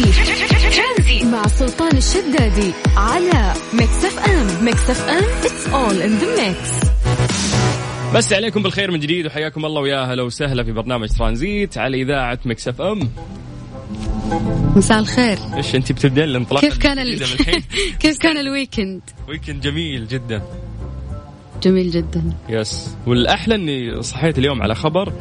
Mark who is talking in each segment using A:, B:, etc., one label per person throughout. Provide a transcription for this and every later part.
A: ترانزيت مع سلطان الشدادي على ميكس اف ام ميكس اف ام it's all in the mix
B: بس عليكم بالخير من جديد وحياكم الله ويا هلا وسهلا في برنامج ترانزيت على إذاعة مكس اف ام
C: مساء الخير.
B: إيش أنت بتبدين الانطلاق
C: كيف كان ال... كيف كان الويكند؟
B: ويكند جميل جدا.
C: جميل جدا.
B: yes والأحلى إني صحيت اليوم على خبر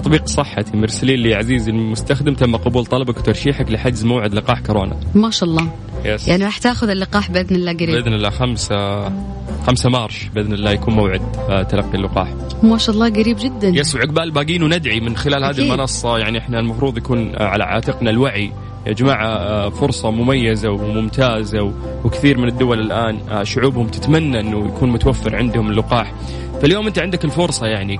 B: تطبيق صحتي مرسلين لي عزيزي المستخدم تم قبول طلبك وترشيحك لحجز موعد لقاح كورونا.
C: ما شاء الله.
B: yes.
C: يعني راح تاخذ اللقاح بإذن الله قريب.
B: بإذن الله خمسة خمسة March بإذن الله يكون موعد آه، تلقي اللقاح.
C: ما شاء الله قريب جدا.
B: yes وعقبال باقيين وندعي من خلال هذه
C: أكيد.
B: المنصة يعني إحنا المفروض يكون آه، على عاتقنا الوعي. يا جماعة آه، فرصة مميزة وممتازة وكثير من الدول الآن شعوبهم تتمنى أنه يكون متوفر عندهم اللقاح. فاليوم أنت عندك الفرصة يعني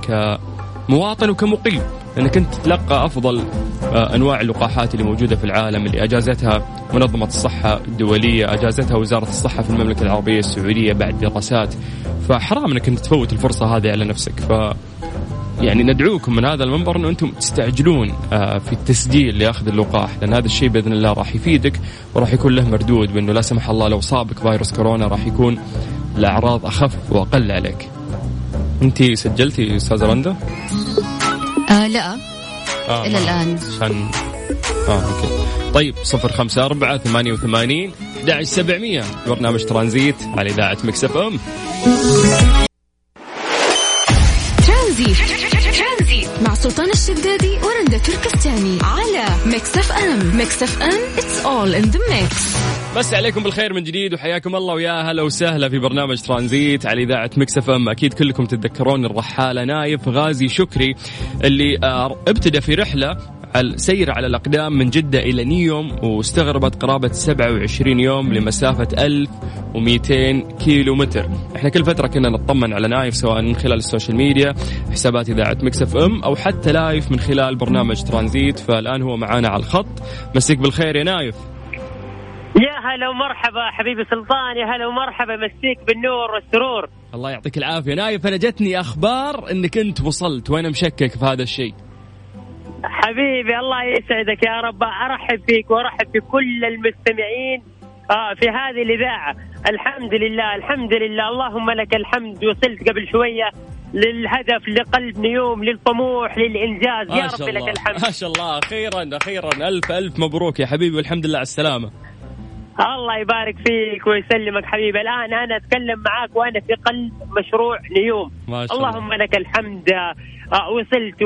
B: كمواطن وكمقيم أنك أنت تتلقى أفضل آه، أنواع اللقاحات اللي موجودة في العالم اللي أجازتها منظمة الصحة الدولية أجازتها وزارة الصحة في المملكة العربية السعودية بعد دراسات فحرام أنك أنت تفوت الفرصة هذه على نفسك ف يعني ندعوكم من هذا المنبر انه أنتم تستعجلون آه، في التسجيل لأخذ اللقاح لأن هذا الشيء بإذن الله راح يفيدك وراح يكون له مردود بإنه لا سمح الله لو صابك فيروس كورونا راح يكون الأعراض أخف وأقل عليك. انت سجلتي أستاذة رندا؟
C: آه لا.
B: آه
C: إلى الآن.
B: عشان آه okay. طيب 054 88 11700 برنامج ترانزيت على إذاعة مكس
A: أف أم. ميكس اف ام ميكس اف ام it's all in the mix
B: بس عليكم بالخير من جديد وحياكم الله ويا هلا وسهلا في برنامج ترانزيت على إذاعة مكس اف ام أكيد كلكم تتذكرون الرحالة نايف غازي شكري اللي آه، ابتدى في رحلة السير على الأقدام من جدة إلى نيوم واستغرقت قرابة 27 يوم لمسافة 1200 كيلو متر إحنا كل فترة كنا نطمن على نايف سواء من خلال ال social media حسابات إذاعة مكس أف أم أو حتى live من خلال برنامج ترانزيت. فالآن هو معانا على الخط. مسيك بالخير يا نايف.
D: يا هلا ومرحبا حبيبي سلطان يا هلا ومرحبا مسيك بالنور والسرور.
B: الله يعطيك العافية. نايف أنا جتني أخبار أنك أنت وصلت. وأنا مشكك في هذا الشيء.
D: حبيبي الله يسعدك يا رب. أرحب فيك وأرحب بكل المستمعين آه في هذه الإذاعة. الحمد لله الحمد لله. اللهم لك الحمد. وصلت قبل شوية للهدف لقلب نيوم للطموح للإنجاز. يا رب
B: الله.
D: لك الحمد.
B: ما شاء الله. أخيرا أخيرا. ألف ألف مبروك يا حبيبي والحمد لله على السلامة.
D: الله يبارك فيك ويسلمك حبيبي. الآن أنا أتكلم معاك وأنا في قلب مشروع نيوم.
B: ما شاء الله.
D: اللهم لك الحمد. آه، وصلت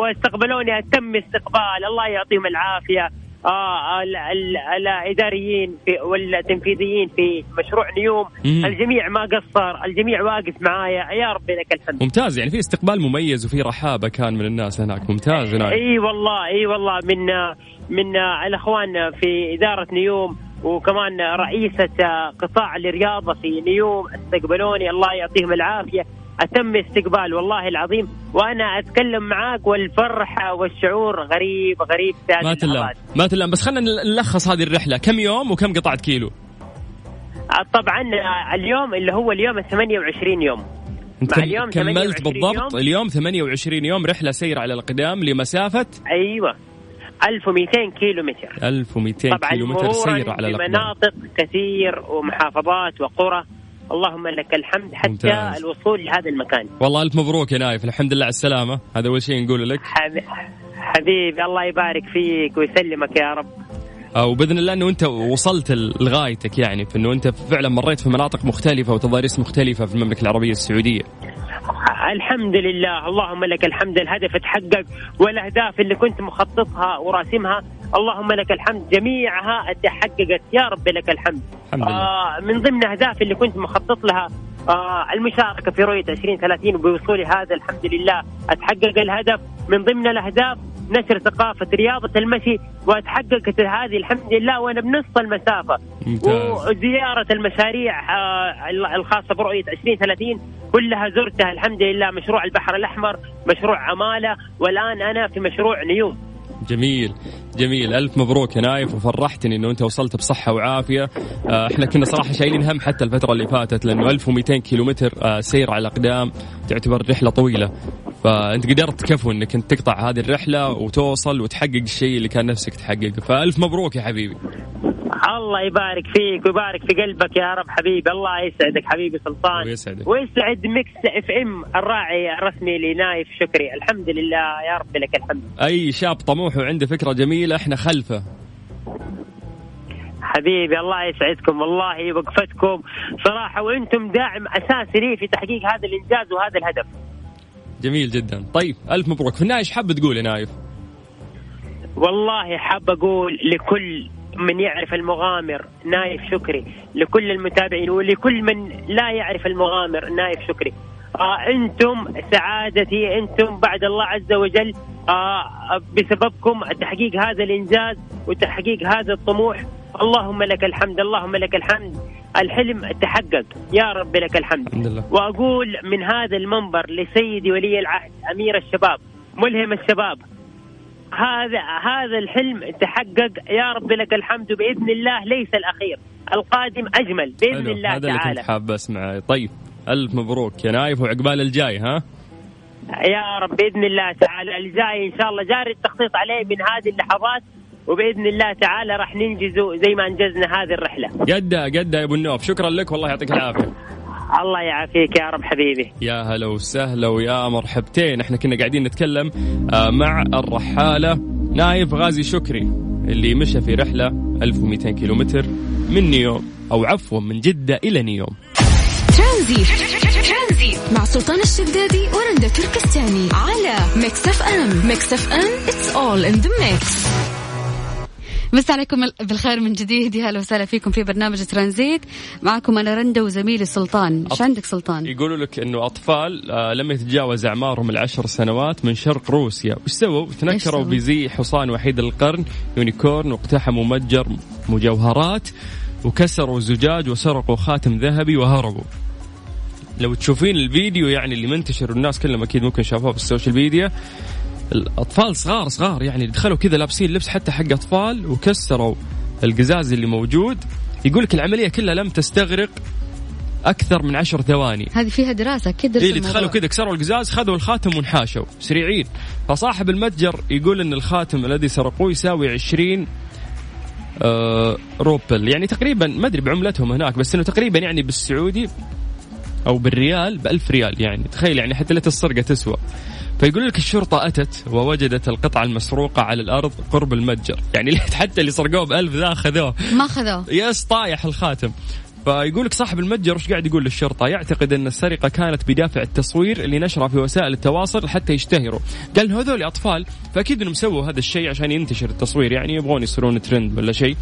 D: واستقبلوني. أتم استقبال. الله يعطيهم العافية. آه ال- ال- الإداريين في والتنفيذيين في مشروع نيوم.
B: مم.
D: الجميع ما قصر. الجميع واقف معايا. يا رب لك الحمد.
B: ممتاز. يعني في استقبال مميز وفي رحابة كان من الناس هناك. ممتاز. نايف
D: إي والله إي والله. من من الأخوان في إدارة نيوم. وكمان رئيسة قطاع الرياضة في نيوم استقبلوني. الله يعطيهم العافية. أتم استقبال والله العظيم. وأنا أتكلم معاك والفرحة والشعور غريب غريب
B: ما تلام. ما تلام. بس خلينا نلخص هذه الرحلة. كم يوم وكم قطعة كيلو؟
D: طبعا اليوم اللي هو اليوم 28 يوم.
B: أنت
D: اليوم
B: كملت
D: 28
B: بالضبط
D: يوم.
B: اليوم 28 يوم رحلة سير على الأقدام لمسافة
D: أيوة. 1200 كيلو متر
B: 1200
D: طبعا
B: كيلو متر سير على الأقدام
D: بمناطق كثير ومحافظات وقرى. اللهم لك الحمد حتى
B: ممتاز.
D: الوصول لهذا المكان.
B: والله ألف مبروك يا نايف. الحمد لله على السلامة. هذا أول شيء نقوله لك.
D: حبي- حبيبي الله يبارك فيك ويسلمك يا رب.
B: آه، وبإذن الله إنه أنت وصلت لغايتك يعني في إنه أنت فعلا مريت في مناطق مختلفة وتضاريس مختلفة في المملكة العربية السعودية.
D: الحمد لله. اللهم لك الحمد الهدف تحقق والأهداف اللي كنت مخططها وراسمها. اللهم لك الحمد جميعها تحققت. يا رب لك الحمد.
B: الحمد لله.
D: آه من ضمن أهداف اللي كنت مخطط لها آه المشاركة في رؤية 2030 وبوصولي هذا الحمد لله أتحقق الهدف. من ضمن الأهداف نشر ثقافة رياضة المشي واتحققت هذه الحمد لله وأنا بنص المسافة.
B: ممتاز.
D: وزيارة المشاريع آه الخاصة برؤية 2030 كلها زرتها الحمد لله. مشروع البحر الأحمر مشروع عمالة والآن أنا في مشروع نيوم.
B: جميل جميل. ألف مبروك يا نايف وفرحتني إنه أنت وصلت بصحة وعافية. آه، إحنا كنا صراحة شايلين هم حتى الفترة اللي فاتت لأنه 1200 كيلو متر آه، سير على الأقدام تعتبر رحلة طويلة. فأنت قدرت كفو إنك إنت تقطع هذه الرحلة وتوصل وتحقق الشيء اللي كان نفسك تحققه. فألف مبروك يا حبيبي.
D: الله يبارك فيك ويبارك في قلبك يا رب حبيبي. الله يسعدك حبيبي سلطان.
B: ويسعدك.
D: ويسعد ميكس إف إم الراعي الرسمي لنايف شكري. الحمد لله يا رب لك الحمد.
B: أي شاب طموح وعنده فكرة جميلة إحنا خلفه.
D: حبيبي الله يسعدكم والله وقفتكم صراحة وإنتم داعم أساسي لي في تحقيق هذا الإنجاز وهذا الهدف.
B: جميل جدا. طيب ألف مبروك. في النهايه إيش حاب تقول يا نايف؟
D: والله حاب أقول لكل من يعرف المغامر نايف شكري. لكل المتابعين ولكل من لا يعرف المغامر نايف شكري. آه أنتم سعادتي أنتم بعد الله عز وجل. آه بسببكم تحقيق هذا الإنجاز وتحقيق هذا الطموح. اللهم لك الحمد اللهم لك الحمد. الحلم تحقق. يا رب لك الحمد.
B: الحمد لله.
D: وأقول من هذا المنبر لسيدي ولي العهد أمير الشباب ملهم الشباب هذا هذا الحلم تحقق. يا رب لك الحمد. بإذن الله ليس الأخير. القادم أجمل. بإذن
B: حلو.
D: الله
B: هذا اللي
D: تعالى.
B: كنت حاب أسمعه. طيب ألف مبروك. يا نايف وعقبال الجاي ها؟
D: يا رب بإذن الله تعالى. الجاي إن شاء الله جاري التخطيط عليه من هذه اللحظات. وبإذن الله تعالى راح ننجزه زي ما أنجزنا هذه الرحلة.
B: قدها قدها يا أبو النوف شكرا لك والله يعطيك العافية.
D: الله يعافيك يا رب حبيبي.
B: يا هلا وسهلا ويا مرحبتين. إحنا كنا قاعدين نتكلم آه، مع الرحالة نايف غازي شكري اللي مشى في رحلة 1200 كيلومتر من نيوم أو عفوا من جدة إلى نيوم
A: ترانزيت. مع سلطان الشدادي ورندا تركستاني على ميكس اف ام. ميكس اف ام it's all in the mix
C: بس عليكم بالخير من جديد. يا هلا وسهلا فيكم في برنامج ترانزيت. معكم أنا رندا وزميلي سلطان إيش
B: أط-
C: عندك سلطان؟
B: يقولوا لك إنه أطفال آه، لم يتجاوز أعمارهم العشر سنوات من شرق روسيا. وش سووا؟ تنكروا؟ بزي حصان وحيد القرن unicorn واقتحموا متجر مجوهرات وكسروا زجاج وسرقوا خاتم ذهبي وهربوا. لو تشوفين الفيديو يعني اللي منتشر والناس كلهم أكيد ممكن شافوه في ال social media الأطفال صغار صغار يعني دخلوا كذا لابسين لبس حتى حق أطفال وكسروا القزاز اللي موجود. يقول لك العملية كلها لم تستغرق أكثر من عشر ثواني.
C: هذه فيها دراسة كذا درس
B: إيه اللي. دخلوا كذا كسروا القزاز خذوا الخاتم وانحاشوا. سريعين. فصاحب المتجر يقول إن الخاتم الذي سرقوه يساوي 20 آه روبل. يعني تقريبا ما أدري بعملتهم هناك بس إنه تقريبا يعني بالسعودي أو بالريال ب 1000 ريال يعني. تخيل يعني حتى لا السرقه تسوى. فيقول لك الشرطة أتت ووجدت القطعة المسروقة على الأرض قرب المتجر. يعني حتى اللي سرقوه بألف ذا أخذوه.
C: ما خذوه
B: yes طايح الخاتم. فيقول لك صاحب المتجر وش قاعد يقول للشرطة؟ يعتقد أن السرقة كانت بدافع التصوير اللي نشره في وسائل التواصل حتى يشتهروا. قال هذول أطفال فأكيد أنهم سووا هذا الشيء عشان ينتشر التصوير يعني يبغون يصيرون ترند ولا شيء.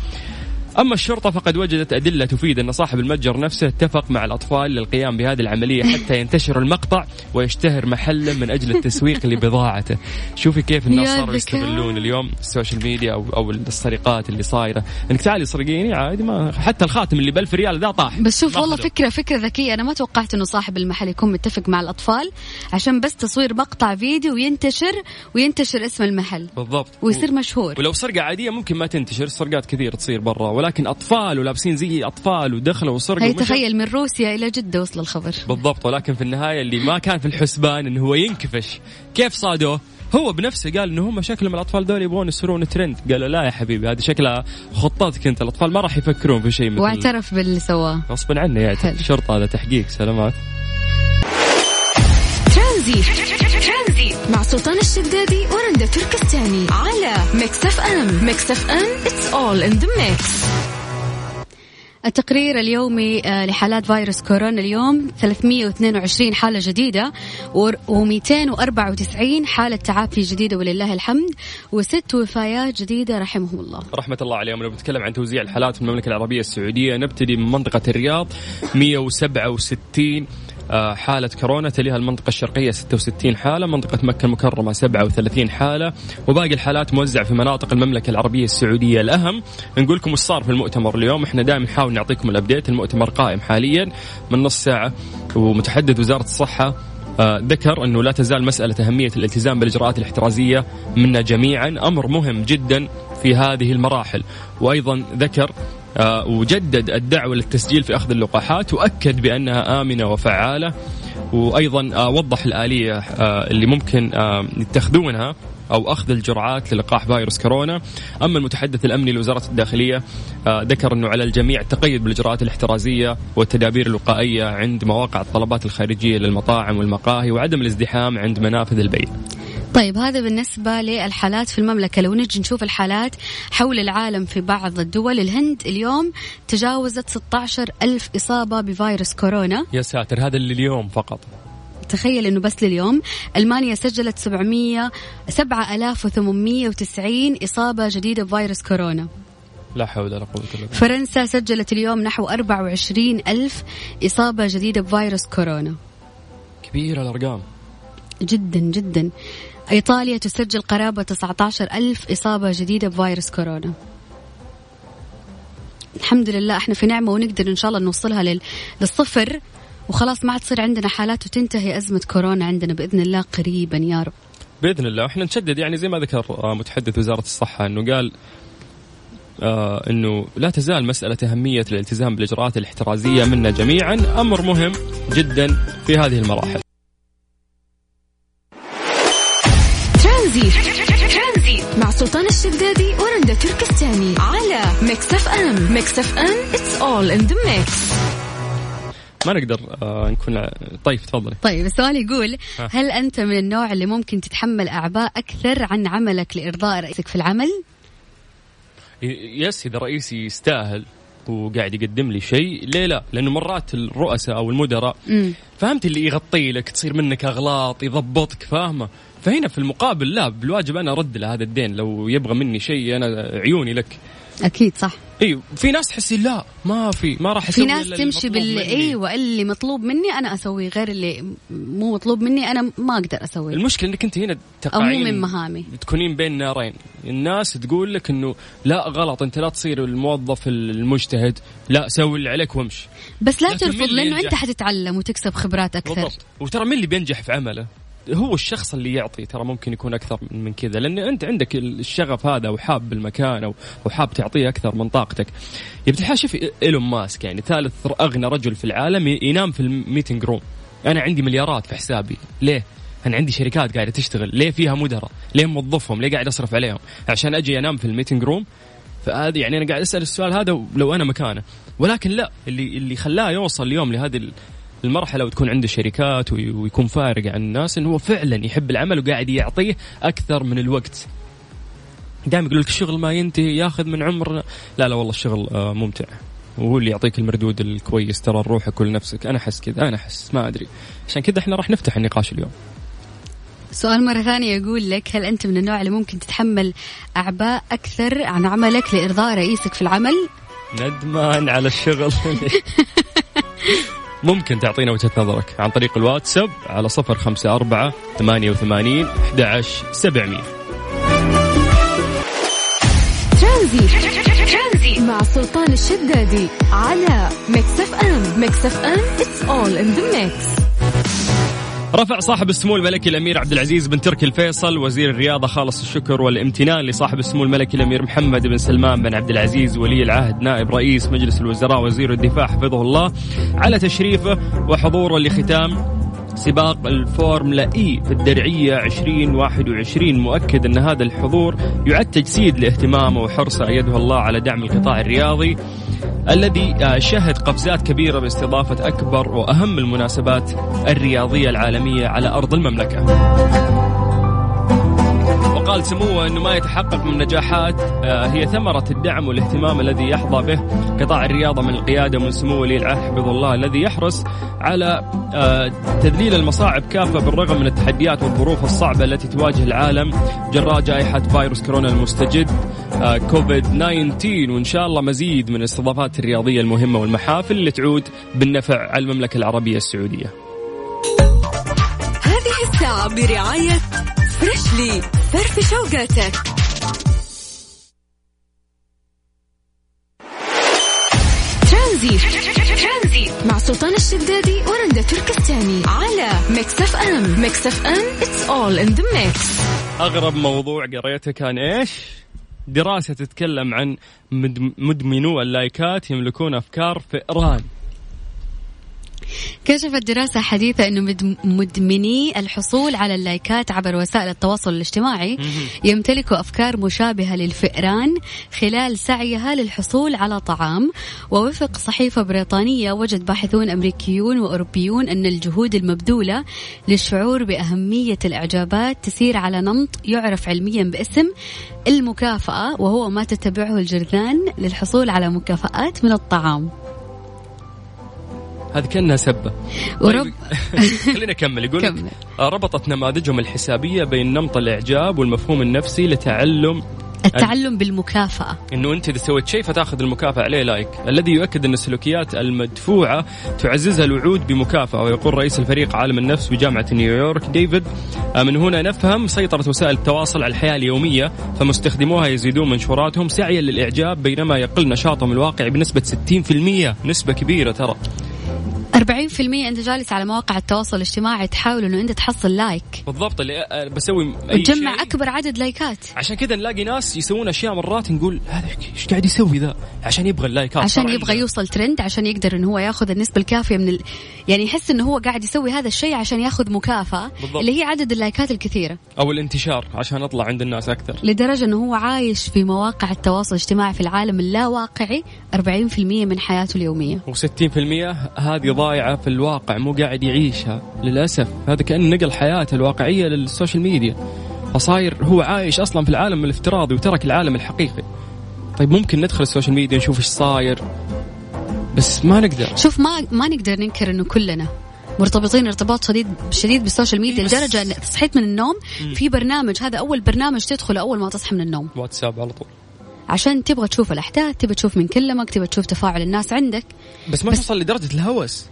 B: أما الشرطة فقد وجدت أدلة تفيد أن صاحب المتجر نفسه اتفق مع الأطفال للقيام بهذه العملية حتى ينتشر المقطع ويشتهر محله من أجل التسويق لبضاعته. شوفي كيف الناس صاروا. يستغلون اليوم ال social media أو, أو السرقات اللي صايرة. أنك تعالي سرقيني عادي ما حتى الخاتم اللي بألف ريال ذا طاح.
C: بس شوف والله
B: أخذه.
C: فكره فكرة ذكية. أنا ما توقعت إنه صاحب المحل يكون متفق مع الأطفال عشان بس تصوير مقطع فيديو وينتشر وينتشر اسم المحل.
B: بالضبط.
C: ويصير مشهور.
B: ولو سرقة عادية ممكن ما تنتشر سرقات كثير تصير برا. ولكن أطفال ولابسين زي أطفال ودخلوا وسرقوا
C: هي. تخيل من روسيا إلى جدة وصل الخبر.
B: بالضبط ولكن في النهاية اللي ما كان في الحسبان إنه هو ينكفش. كيف صادوه؟ هو بنفسه قال إنه هم شكلهم الأطفال دول يبغون يصيرون ترند قالوا لا يا حبيبي هذه شكلها خطتك انت الأطفال ما راح يفكرون في شيء مثل
C: واعترف باللي سواه.
B: غصبا عنه يعني
C: حلو.
B: شرطة هذا تحقيق. سلامات.
A: ترانزيت. مع سلطان الشدادي ورندا تركستاني على ميكس اف ام ميكس اف ام it's all in the mix
C: التقرير اليومي آه، لحالات فيروس كورونا اليوم 322 حالة جديدة و294 حالة تعافي جديدة ولله الحمد وست وفيات جديدة رحمهم الله.
B: رحمة الله عليهم. لو بنتكلم عن توزيع الحالات في المملكة العربية السعودية نبتدي من منطقة الرياض 167 آه، حالة كورونا تليها المنطقة الشرقية 66 حالة منطقة مكة المكرمة 37 حالة وباقي الحالات موزع في مناطق المملكة العربية السعودية الأهم. نقول لكم وش صار في المؤتمر اليوم؟ إحنا دائما نحاول نعطيكم الأبديت المؤتمر قائم حاليا من نص ساعة ومتحدث وزارة الصحة آه، ذكر إنه لا تزال مسألة أهمية الالتزام بالإجراءات الاحترازية منا جميعا. أمر مهم جدا في هذه المراحل. وأيضا ذكر آه، وجدد الدعوة للتسجيل في أخذ اللقاحات وأكد بأنها آمنة وفعالة وأيضا آه، وضح الآلية آه، اللي ممكن يتخذونها أو أخذ الجرعات للقاح فيروس كورونا، أما المتحدث الأمني لوزارة الداخلية ذكر أنه على الجميع التقيد بالإجراءات الاحترازية والتدابير الوقائيه عند مواقع الطلبات الخارجية للمطاعم والمقاهي وعدم الازدحام عند منافذ البيع.
C: طيب هذا بالنسبة للحالات في المملكة. لو نجي نشوف الحالات حول العالم في بعض الدول الهند اليوم تجاوزت 16 ألف إصابة بفيروس كورونا.
B: يا ساتر هذا اللي اليوم فقط.
C: تخيل إنه بس لليوم ألمانيا سجلت 700 7890 إصابة جديدة بفيروس كورونا.
B: لا حول ولا قوة إلا بالله.
C: فرنسا سجلت اليوم نحو 24 ألف إصابة جديدة بفيروس كورونا.
B: كبيرة الأرقام.
C: جدا جدا. إيطاليا تسجل قرابة 19 ألف إصابة جديدة بفيروس كورونا. الحمد لله إحنا في نعمة ونقدر إن شاء الله نوصلها لل... للصفر. وخلاص ما عاد تصير عندنا حالات وتنتهي أزمة كورونا عندنا بإذن الله قريبا يا رب.
B: بإذن الله. إحنا نشدد يعني زي ما ذكر آه، متحدث وزارة الصحة إنه قال آه إنه لا تزال مسألة أهمية الالتزام بالإجراءات الاحترازية منا جميعا. أمر مهم جدا في هذه المراحل.
A: ام ميكس اف ام it's all in the mix
B: ما نقدر آه نكون طيب تفضلي.
C: طيب السؤال يقول هل أنت من النوع اللي ممكن تتحمل أعباء أكثر عن عملك لإرضاء رئيسك في العمل؟
B: yes إذا رئيسي يستاهل وقاعد يقدم لي شيء ليه لا؟ لأنه مرات الرؤساء أو المدراء فهمت اللي يغطي لك تصير منك أغلاط يضبطك فاهمة؟ فهنا في المقابل لا بالواجب أنا أرد له هذا الدين لو يبغى مني شيء أنا عيوني لك.
C: أكيد صح.
B: أيوه في ناس تحسي لا ما في ما راح أسوي
C: في ناس تمشي بال أيوه اللي مطلوب مني أنا أسويه غير اللي مو مطلوب مني أنا ما أقدر أسويه.
B: المشكلة إنك أنت هنا
C: تقعين مو من مهامي.
B: تكونين بين نارين. الناس تقول لك إنه لا غلط أنت لا تصير الموظف المجتهد لا سوي اللي عليك وامشي.
C: بس لا ترفض لأنه أنت حتتعلم وتكسب خبرات أكثر. بالضبط.
B: وترى مين اللي بينجح في عمله؟ هو الشخص اللي يعطي ترى ممكن يكون أكثر من كذا لأن أنت عندك الشغف هذا وحاب بالمكان أو وحاب تعطيه أكثر من طاقتك. يا الحال شوف إيلون ماسك يعني ثالث أغنى رجل في العالم ينام في ال meeting room أنا عندي مليارات في حسابي. ليه؟ أنا عندي شركات قاعدة تشتغل. ليه فيها مدراء؟ ليه موظفهم؟ ليه قاعد أصرف عليهم؟ عشان أجي أنام في ال meeting room فهذه يعني أنا قاعد أسأل السؤال هذا لو أنا مكانه. ولكن لا اللي اللي خلاه يوصل اليوم لهذه المرحلة وتكون عنده شركات ويكون فارق عن الناس انه هو فعلا يحب العمل وقاعد يعطيه أكثر من الوقت. دائما يقول لك الشغل ما ينتهي ياخذ من عمرنا لا لا والله الشغل آه، ممتع. وهو اللي يعطيك المردود الكويس ترى لروحك ولنفسك أنا أحس كذا أنا أحس ما أدري. عشان كذا إحنا راح نفتح النقاش اليوم.
C: سؤال مرة ثانية يقول لك هل أنت من النوع اللي ممكن تتحمل أعباء أكثر عن عملك لإرضاء رئيسك في العمل؟
B: ندمان على الشغل. ممكن تعطينا وجهة نظرك عن طريق الواتساب على صفر خمسة أربعة ثمانية وثمانين أحد سبعمية.
A: مع سلطان الشدادي على ميكس أف أم. ميكس أف أم it's all in the mix.
B: رفع صاحب السمو الملكي الأمير عبد العزيز بن تركي الفيصل وزير الرياضة خالص الشكر والامتنان لصاحب السمو الملكي الأمير محمد بن سلمان بن عبد العزيز ولي العهد نائب رئيس مجلس الوزراء وزير الدفاع حفظه الله. على تشريفه وحضوره لختام سباق الفورمولا إي في الدرعية 2021 مؤكد أن هذا الحضور يعد تجسيد لاهتمامه وحرصه ايده الله على دعم القطاع الرياضي. الذي آه، شهد قفزات كبيرة باستضافة أكبر وأهم المناسبات الرياضية العالمية على أرض المملكة. وقال سموه إنه ما يتحقق من نجاحات آه، هي ثمرة الدعم والاهتمام الذي يحظى به قطاع الرياضة من القيادة من سمو ولي العهد حفظه الله الذي يحرص على آه، تذليل المصاعب كافة بالرغم من التحديات والظروف الصعبة التي تواجه العالم جراء جائحة فيروس كورونا المستجد آه، كوفيد 19 وإن شاء الله مزيد من الاستضافات الرياضية المهمة والمحافل اللي تعود بالنفع على المملكة العربية السعودية.
A: هذه الساعة برعاية فريشلي فرفش اوقاتك ترانزيت مع سلطان الشدادي ورندا تركستاني. على ميكس اف ام ميكس اف ام it's all in the mix
B: أغرب موضوع قريته كان إيش؟ دراسة تتكلم عن مدمنو ال likes يملكون أفكار فئران
C: كشفت دراسة حديثة أنه مدمني الحصول على ال likes عبر وسائل التواصل الاجتماعي يمتلكوا أفكار مشابهة للفئران خلال سعيها للحصول على طعام. ووفق صحيفة بريطانية وجد باحثون أمريكيون وأوروبيون أن الجهود المبذولة للشعور بأهمية الإعجابات تسير على نمط يعرف علميا باسم المكافأة وهو ما تتبعه الجرذان للحصول على مكافآت من الطعام.
B: هذه كأنها سبة. ورب طيب خلينا نكمل يقول كمل. ربطت نماذجهم الحسابية بين نمط الإعجاب والمفهوم النفسي لتعلم
C: التعلم بالمكافأة.
B: إنه أنت إذا سويت شيء فتأخذ المكافأة عليه like، الذي يؤكد أن السلوكيات المدفوعة تعززها الوعود بمكافأة. ويقول رئيس الفريق عالم النفس بجامعة نيويورك ديفيد آه، من هنا نفهم سيطرة وسائل التواصل على الحياة اليومية فمستخدموها يزيدون منشوراتهم سعيا للإعجاب بينما يقل نشاطهم الواقعي بنسبة 60% نسبة كبيرة ترى.
C: 40% أنت جالس على مواقع التواصل الاجتماعي تحاول إنه أنت تحصل like
B: بالضبط اللي بسوي
C: أي تجمع أكبر عدد likes.
B: عشان كذا نلاقي ناس يسوون أشياء مرات نقول هذا إيش قاعد يسوي ذا؟ عشان يبغى ال likes.
C: عشان يبغى يوصل ترند عشان يقدر إنه هو ياخذ النسبة الكافية من ال... يعني يحس إنه هو قاعد يسوي هذا الشيء عشان ياخذ مكافأة بالضبط. اللي هي عدد ال likes
B: الكثيرة. أو الانتشار عشان أطلع عند الناس أكثر.
C: لدرجة إنه هو عايش في مواقع التواصل الاجتماعي في العالم اللاواقعي 40% من حياته اليومية.
B: و60% هذه ضايعه في الواقع مو قاعد يعيشها للأسف. هذا كأنه نقل حياته الواقعية لل social media. فصاير هو عايش أصلا في العالم الافتراضي وترك العالم الحقيقي. طيب ممكن ندخل ال social media نشوف إيش صاير؟ بس ما نقدر.
C: شوف ما ما نقدر ننكر إنه كلنا مرتبطين ارتباط شديد شديد بال social media لدرجة إن صحيت من النوم في برنامج هذا أول برنامج تدخله أول ما تصحى من النوم.
B: واتساب على طول.
C: عشان تبغى تشوف الأحداث تبغى تشوف من كلمك تبغى تشوف تفاعل الناس عندك.
B: بس ما بس توصل لدرجة الهوس.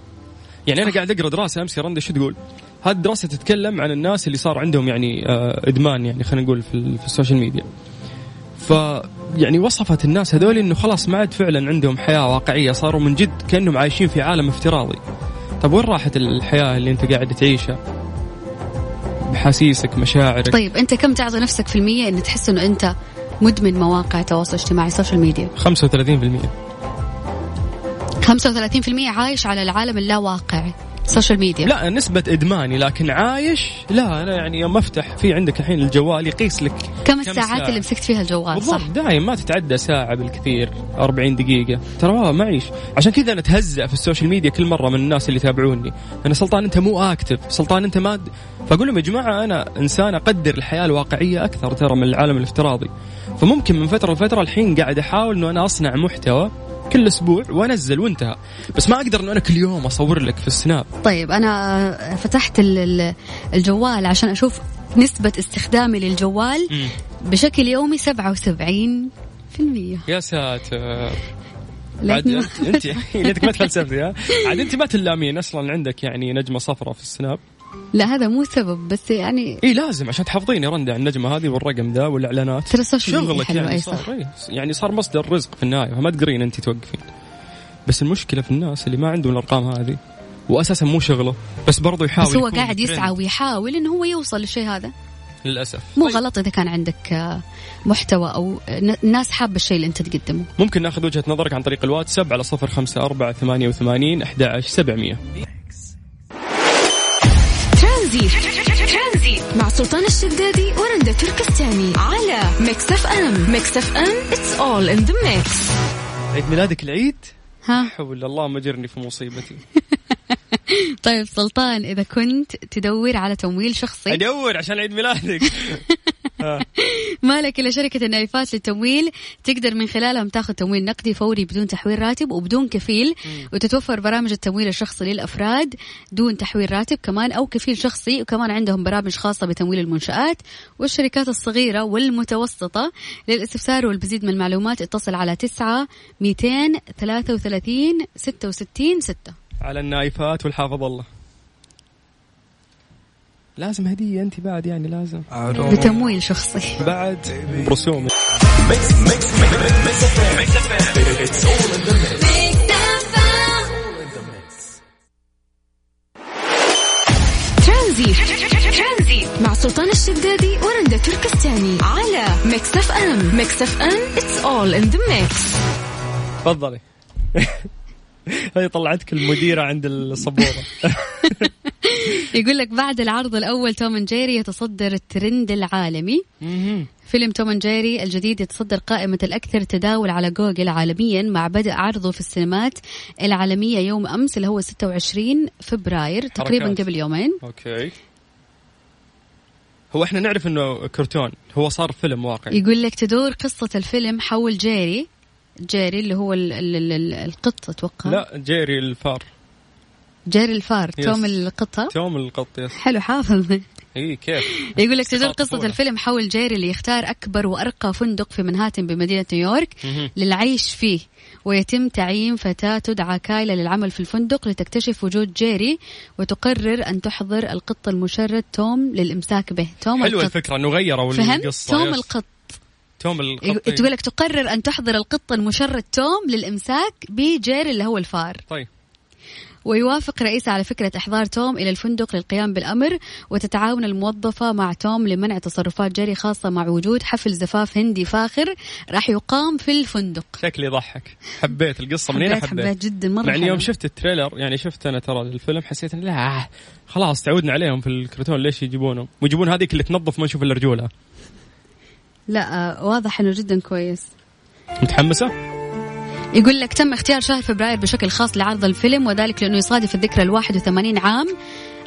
B: يعني أنا قاعد أقرأ دراسة أمس يا رندا شو تقول؟ هذه الدراسة تتكلم عن الناس اللي صار عندهم يعني آه، إدمان يعني خلينا نقول في, في ال social media. ف يعني وصفت الناس هذول إنه خلاص ما عاد فعلا عندهم حياة واقعية صاروا من جد كأنهم عايشين في عالم افتراضي. طيب وين راحت الحياة اللي أنت قاعد تعيشها؟ بحاسيسك مشاعرك
C: طيب أنت كم تعطي نفسك في المية ان تحس إنه أنت مدمن مواقع التواصل الاجتماعي ال social media
B: 35%
C: 35% عايش على العالم اللاواقعي سوشيال ميديا
B: لا نسبة إدماني لكن عايش؟ لا أنا يعني يوم أفتح في عندك الحين الجوال يقيس لك
C: كم الساعات ساعة. اللي مسكت فيها الجوال؟
B: بالضبط صح. دايم ما تتعدى ساعة بالكثير 40 دقيقة. ترى والله معيش. عشان كذا أنا أتهزأ في ال social media كل مرة من الناس اللي يتابعوني. أنا سلطان أنت مو active سلطان أنت ما فأقول لهم يا جماعة أنا إنسان أقدر الحياة الواقعية أكثر ترى من العالم الافتراضي. فممكن من فترة لفترة الحين قاعد أحاول أنه أنا أصنع محتوى كل أسبوع وأنزل وانتهى. بس ما أقدر إنه أنا كل يوم أصور لك في السناب.
C: طيب أنا فتحت الجوال عشان أشوف نسبة استخدامي للجوال م. بشكل يومي 77 في المية.
B: يا ساتر. عاد انت انت ما تفلسفتي ها؟ عاد أنت ما تلامين أصلا عندك يعني نجمة صفراء في السناب.
C: لا هذا مو سبب بس يعني
B: إي لازم عشان تحافظين يا رندا على النجمة هذه والرقم ذا والإعلانات.
C: ترى ال social شغلك
B: يعني صار, صار يعني صار مصدر رزق في النهاية فما تقدرين أنت توقفين. بس المشكلة في الناس اللي ما عندهم الأرقام هذه واساسا مو شغله بس برضه يحاول
C: بس هو قاعد يسعى ويحاول إنه هو يوصل للشيء هذا.
B: للأسف.
C: مو طيب. غلط إذا كان عندك آه، محتوى أو آه، ناس حابة الشيء اللي أنت تقدمه.
B: ممكن ناخذ وجهة نظرك عن طريق الواتساب على 054 88 11 700 ترانزيت.
A: ترانزيت. مع سلطان الشدادي ورندا تركستاني على ميكس اف ام. ميكس اف ام it's all in the mix
B: عيد ميلادك العيد؟ ها؟ حول الله ما جرني في مصيبتي.
C: طيب سلطان إذا كنت تدور على تمويل شخصي.
B: أدور عشان عيد ميلادك. آه.
C: مالك الا شركة النايفات للتمويل. تقدر من خلالهم تاخذ تمويل نقدي فوري بدون تحويل راتب وبدون كفيل. وتتوفر برامج التمويل الشخصي للأفراد دون تحويل راتب كمان أو كفيل شخصي. وكمان عندهم برامج خاصة بتمويل المنشآت والشركات الصغيرة والمتوسطة. للاستفسار والمزيد من المعلومات اتصل على 9 233 66 6
B: على النايفات والحافظ الله. لازم هدية أنت بعد يعني لازم.
C: بتمويل شخصي.
B: بعد. رسوم
A: ترانزيت مع سلطان الشدادي ورندا تركستاني. على ميكس اف ام ميكس اف ام it's all in the mix
B: تفضلي. هي طلعتك المديرة عند السبورة
C: يقول لك بعد العرض الأول توم جيري يتصدر الترند العالمي. فيلم توم جيري الجديد يتصدر قائمة الأكثر تداول على جوجل عالميا مع بدء عرضه في السينمات العالمية يوم أمس اللي هو 26 فبراير تقريبا
B: حركات.
C: قبل يومين.
B: okay. هو إحنا نعرف إنه كرتون هو صار فيلم واقعي.
C: يقول لك تدور قصة الفيلم حول جيري جيري اللي هو ال ال ال ال القط أتوقع.
B: لا جيري الفار.
C: جيري الفار
B: yes.
C: توم القطة.
B: توم القط yes
C: حلو حافظ.
B: إي كيف؟
C: يقول لك تدور قصة
B: طفولة.
C: الفيلم حول جيري اللي يختار أكبر وأرقى فندق في منهاتن بمدينة نيويورك. للعيش فيه ويتم تعيين فتاة تدعى كايلا للعمل في الفندق لتكتشف وجود جيري وتقرر أن تحضر القط المشرد توم للإمساك به. توم
B: حلوة
C: القط.
B: الفكرة إنه غيروا
C: فهمت؟
B: القصة
C: توم
B: yes.
C: القط.
B: توم القط
C: تقول لك تقرر أن تحضر القط المشرد توم للإمساك بجيري اللي هو الفار.
B: طيب.
C: ويوافق رئيسه على فكرة إحضار توم إلى الفندق للقيام بالأمر وتتعاون الموظفة مع توم لمنع تصرفات جيري خاصة مع وجود حفل زفاف هندي فاخر راح يقام في الفندق.
B: شكلي يضحك. حبيت القصة من هنا
C: حبيت
B: حبيت,
C: حبيت جدا مرة حلو.
B: يوم شفت التريلر يعني شفت أنا ترى الفيلم حسيت لا خلاص تعودنا عليهم في الكرتون ليش يجيبونه ويجيبون هذيك اللي تنظف ما نشوف إلا رجولها.
C: لا آه، واضح إنه جدا كويس.
B: متحمسة؟
C: يقول لك تم اختيار شهر فبراير بشكل خاص لعرض الفيلم وذلك لأنه يصادف الذكرى ال 81 عام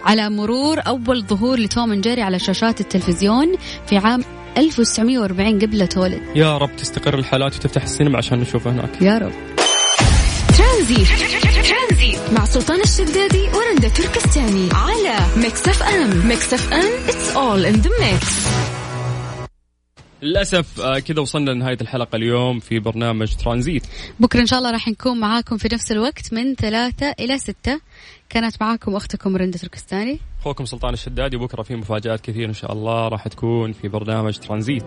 C: على مرور أول ظهور لتوم أند جيري على شاشات التلفزيون في عام 1940 قبل تولد.
B: يا رب تستقر الحالات وتفتح السينما عشان نشوفه هناك.
C: يا رب.
A: ترانزيت مع سلطان الشدادي ورندا تركستاني على Mix FM. Mix FM it's all in the mix
B: للأسف آه، كذا وصلنا لنهاية الحلقة اليوم في برنامج ترانزيت.
C: بكرة إن شاء الله راح نكون معاكم في نفس الوقت من ثلاثة إلى ستة. كانت معاكم أختكم رندا تركستاني.
B: أخوكم سلطان الشدادي وبكره في مفاجآت كثير إن شاء الله راح تكون في برنامج ترانزيت.